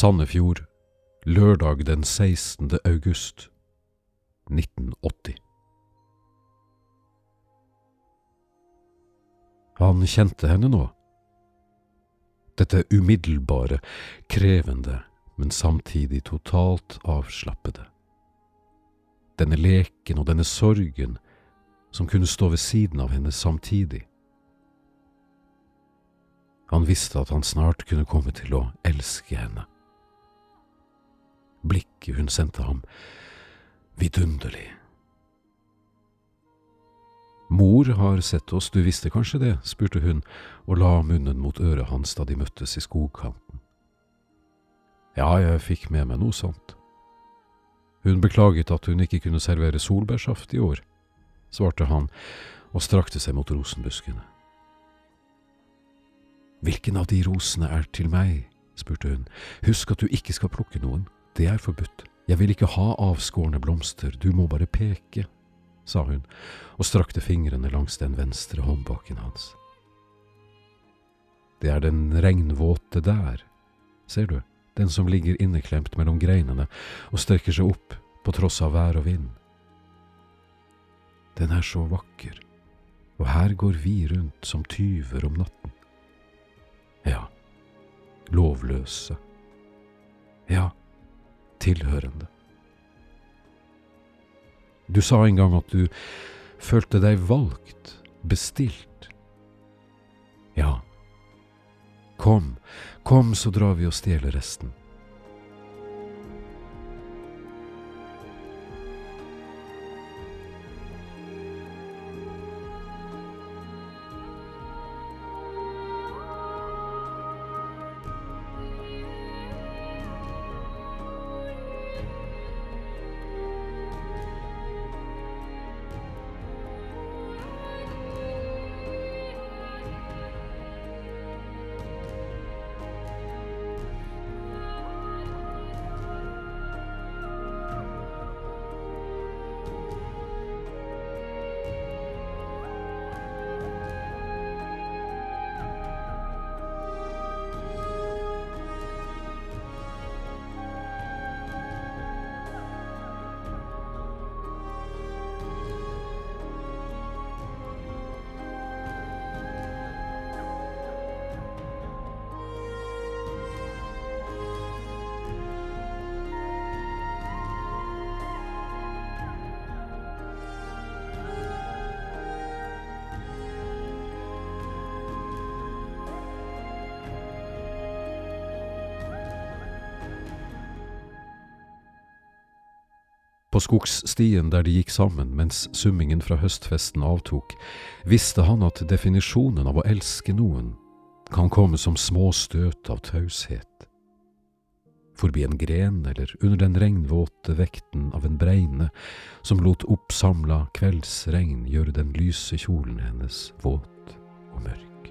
Sandefjord, lørdag den 16. august 1980. Han kjente henne nå. Dette umiddelbare, krevende, men samtidig totalt avslappede. Denne leken og denne sorgen som kunne stå ved siden av henne samtidig. Han visste at han snart kunne komme til å elske henne. Blikket hun sendte ham, vidunderlig. Mor har sett oss, du visste kanskje det, spurte hun og la munnen mot øret hans da de møttes i skogkanten. Ja, jeg fikk med meg noe sånt. Hun beklaget at hun ikke kunne servere solbærsaft i år, svarte han og strakte seg mot rosenbuskene. Hvilken av de rosene er til meg? spurte hun. Husk at du ikke skal plukke noen, det er forbudt. Jeg vil ikke ha avskårne blomster, du må bare peke, sa hun og strakte fingrene langs den venstre håndbaken hans. Det er den regnvåte der, ser du, den som ligger inneklemt mellom greinene og strekker seg opp på tross av vær og vind. Den er så vakker, og her går vi rundt som tyver om natten. Ja, lovløse. Ja, tilhørende. Du sa en gang at du følte deg valgt, bestilt. Ja, kom, kom så drar vi og stjeler resten. Skogsstien der de gikk sammen mens summingen fra høstfesten avtok, visste han at definisjonen av å elske noen kan komme som små støt av taushet. Forbi en gren eller under den regnvåte vekten av en bregne som lot oppsamla kveldsregn gjøre den lyse kjolen hennes våt og mørk.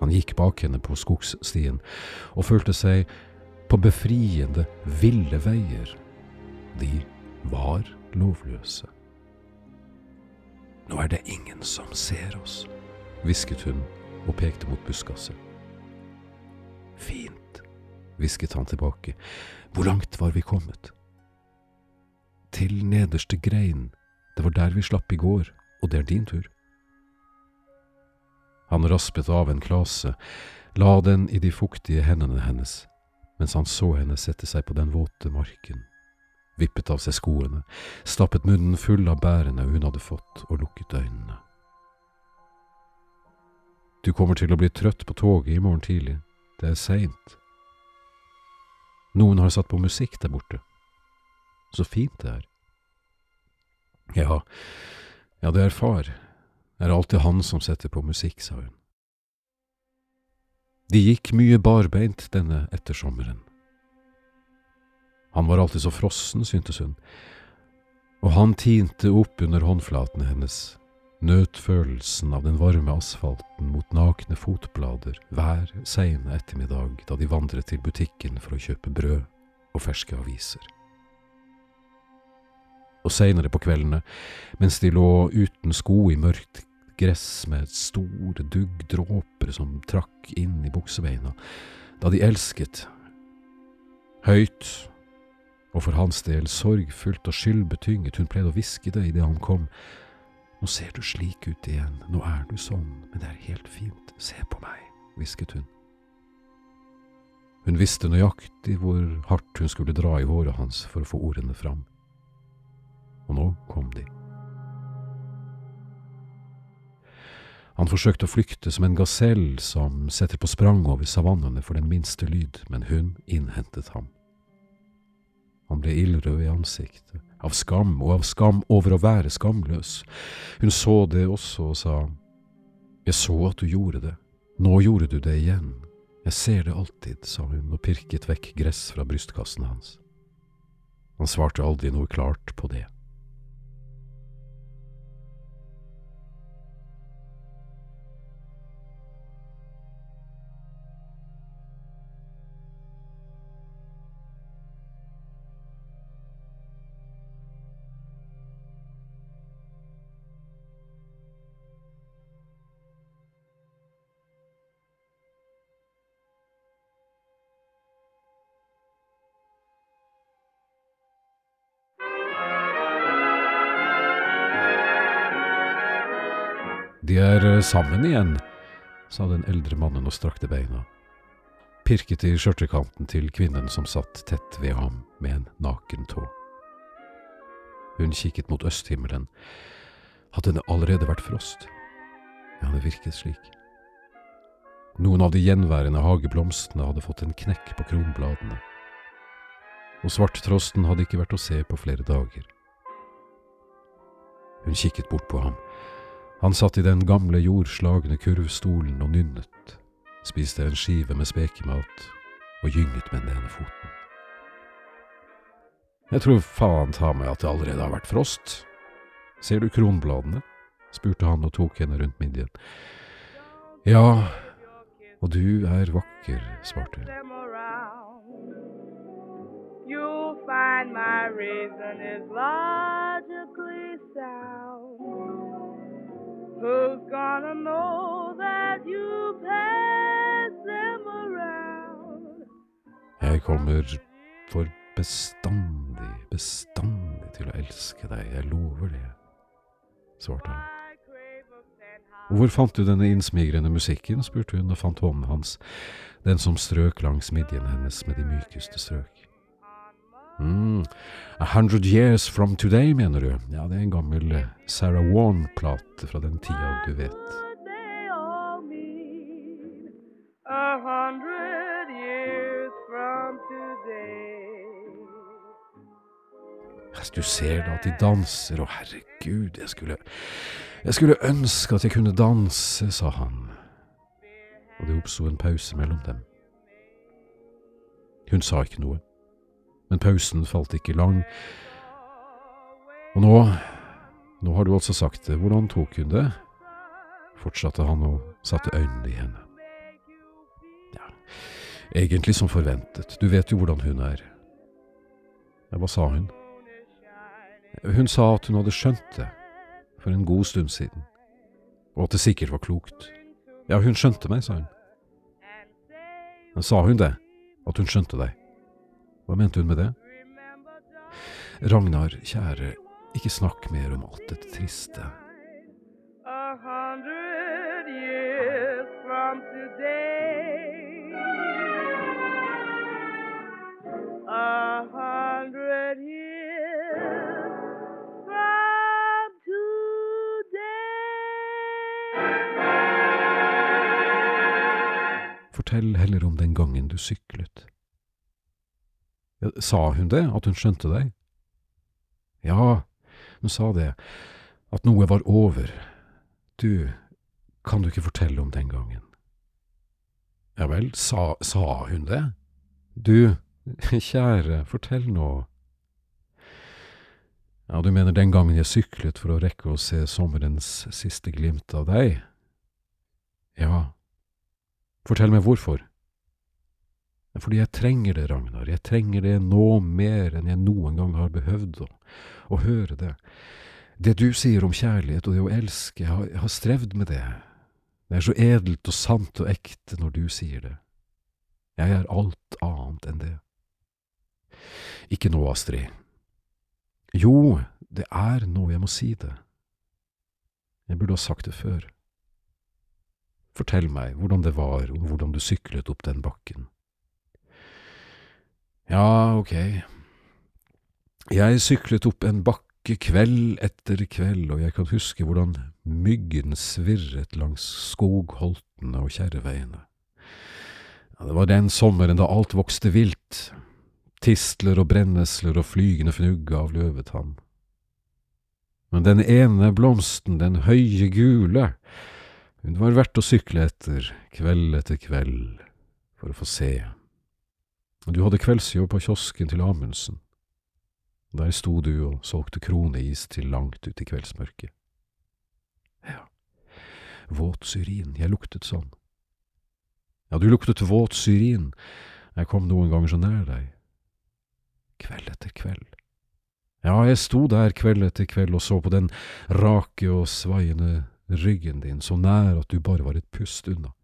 Han gikk bak henne på skogsstien og følte seg på befriende, ville veier de var lovløse. Nå er det ingen som ser oss, hvisket hun og pekte mot buskaset. Fint, hvisket han tilbake, hvor langt var vi kommet? Til nederste grein, det var der vi slapp i går, og det er din tur. Han raspet av en klase, la den i de fuktige hendene hennes, mens han så henne sette seg på den våte marken vippet av seg skoene, stappet munnen full av bærene hun hadde fått, og lukket øynene. Du kommer til å bli trøtt på toget i morgen tidlig, det er seint. Noen har satt på musikk der borte. Så fint det er. Ja, ja, det er far, det er alltid han som setter på musikk, sa hun. De gikk mye barbeint denne ettersommeren. Han var alltid så frossen, syntes hun, og han tinte opp under håndflatene hennes, nøt følelsen av den varme asfalten mot nakne fotblader hver seine ettermiddag da de vandret til butikken for å kjøpe brød og ferske aviser. Og seinere på kveldene, mens de lå uten sko i mørkt gress med store duggdråper som trakk inn i buksebeina, da de elsket Høyt, og for hans del sorgfullt og skyldbetynget, hun pleide å hviske det idet han kom. Nå ser du slik ut igjen, nå er du sånn, men det er helt fint, se på meg, hvisket hun. Hun visste nøyaktig hvor hardt hun skulle dra i håret hans for å få ordene fram. Og nå kom de. Han forsøkte å flykte som en gasell som setter på sprang over savannene for den minste lyd, men hun innhentet ham. Han ble ildrød i ansiktet, av skam og av skam over å være skamløs. Hun så det også og sa, Jeg så at du gjorde det, nå gjorde du det igjen. Jeg ser det alltid, sa hun og pirket vekk gress fra brystkassen hans. Han svarte aldri noe klart på det. De er eh, sammen igjen, sa den eldre mannen og strakte beina. Pirket i skjørtekanten til kvinnen som satt tett ved ham med en naken tå. Hun kikket mot østhimmelen. Hadde det allerede vært frost? Ja, det virket slik. Noen av de gjenværende hageblomstene hadde fått en knekk på kronbladene, og svarttrosten hadde ikke vært å se på flere dager. Hun kikket bort på ham. Han satt i den gamle jordslagne kurvstolen og nynnet, spiste en skive med spekemat og gynget med den ene foten. Jeg tror faen ta meg at det allerede har vært frost. Ser du kronbladene? spurte han og tok henne rundt midjen. Ja, og du er vakker, svarte hun. You'll find my reason is logically sound. Who's gonna know that you pass them around? Jeg kommer for bestandig, bestandig til å elske deg, jeg lover det, svarte han. Hvor fant du denne innsmigrende musikken, spurte hun og fant hånden hans, den som strøk langs midjen hennes med de mykeste strøk. Mm, A Hundred Years From Today, mener du? Ja, det er en gammel Sarah Warne-plate fra den tida, du vet. Du ser da at de danser, å herregud, jeg skulle, jeg skulle ønske at jeg kunne danse, sa han, og det oppsto en pause mellom dem. Hun sa ikke noe, men pausen falt ikke lang, og nå, nå har du altså sagt det, hvordan tok hun det? Fortsatte han og satte øynene i henne. Ja, egentlig som forventet, du vet jo hvordan hun er. Ja, hva sa hun? Hun sa at hun hadde skjønt det for en god stund siden, og at det sikkert var klokt. Ja, hun skjønte meg, sa hun. Men sa hun det? At hun skjønte deg? Hva mente hun med det? Ragnar, kjære, ikke snakk mer om alt dette triste. Fortell heller om den gangen du syklet. Sa hun det, at hun skjønte deg? Ja, hun sa det, at noe var over. Du, kan du ikke fortelle om den gangen? Ja vel, sa, sa hun det? Du, kjære, fortell nå. Ja, du mener den gangen jeg syklet for å rekke å se sommerens siste glimt av deg? Ja. Fortell meg hvorfor. Fordi jeg trenger det, Ragnar, jeg trenger det nå mer enn jeg noen gang har behøvd å, å høre det. Det du sier om kjærlighet og det å elske, jeg har, jeg har strevd med det. Det er så edelt og sant og ekte når du sier det. Jeg er alt annet enn det. Ikke nå, Astrid. Jo, det er nå jeg må si det. Jeg burde ha sagt det før. Fortell meg hvordan det var, og hvordan du syklet opp den bakken. Ja, ok. Jeg syklet opp en bakke kveld etter kveld, og jeg kan huske hvordan myggen svirret langs skogholtene og kjerreveiene. Det var den sommeren da alt vokste vilt, tistler og brennesler og flygende fnugg av løvetann. Men den ene blomsten, den høye gule, hun var verdt å sykle etter, kveld etter kveld, for å få se. Du hadde kveldsjobb på kiosken til Amundsen. Der sto du og solgte kroneis til langt ut i kveldsmørket. Ja, våt syrin, jeg luktet sånn. Ja, du luktet våt syrin, jeg kom noen ganger så nær deg. Kveld etter kveld. Ja, jeg sto der kveld etter kveld og så på den rake og svaiende ryggen din, så nær at du bare var et pust unna,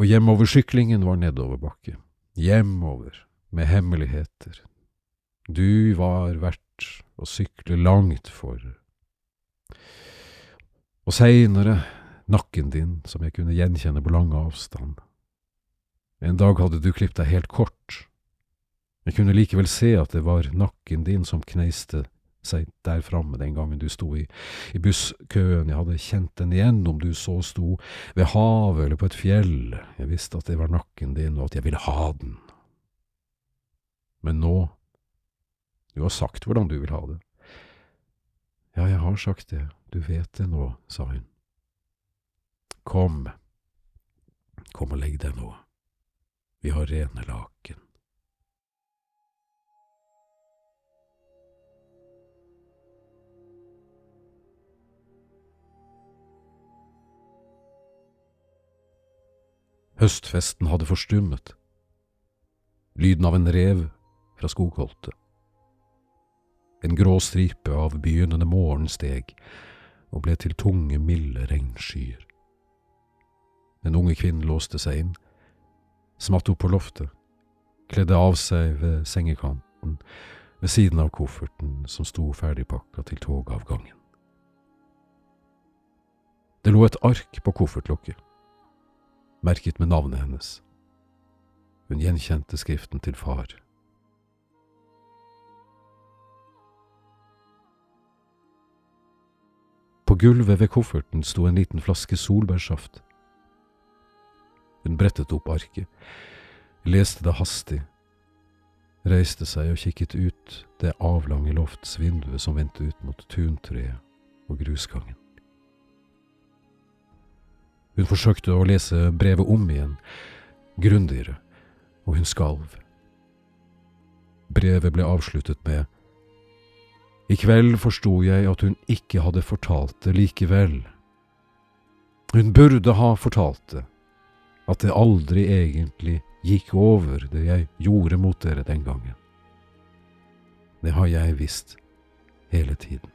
og hjemover syklingen var nedoverbakke, hjemover, med hemmeligheter. Du var verdt å sykle langt for. Og seinere nakken din, som jeg kunne gjenkjenne på lang avstand. En dag hadde du klippet deg helt kort. Jeg kunne likevel se at det var nakken din som kneiste seg der framme den gangen du sto i, i busskøen, jeg hadde kjent den igjen om du så sto ved havet eller på et fjell, jeg visste at det var nakken din og at jeg ville ha den. Men nå, du har sagt hvordan du vil ha det. Ja, jeg har sagt det, du vet det nå, sa hun. Kom, kom og legg deg nå, vi har rene laken. Høstfesten hadde forstummet. Lyden av en rev fra skogholtet. En grå stripe av begynnende morgen steg og ble til tunge, milde regnskyer. Den unge kvinnen låste seg inn, smatt opp på loftet, kledde av seg ved sengekanten ved siden av kofferten som sto ferdigpakka til togavgangen. Det lå et ark på koffertlokket merket med navnet hennes. Hun gjenkjente skriften til far. På gulvet ved kofferten sto en liten flaske solbærsaft. Hun brettet opp arket, leste det hastig, reiste seg og kikket ut det avlange loftsvinduet som vendte ut mot tuntreet og grusgangen. Hun forsøkte å lese brevet om igjen, grundigere, og hun skalv. Brevet ble avsluttet med I kveld forsto jeg at hun ikke hadde fortalt det likevel. Hun burde ha fortalt det, at det aldri egentlig gikk over det jeg gjorde mot dere den gangen. Det har jeg visst hele tiden.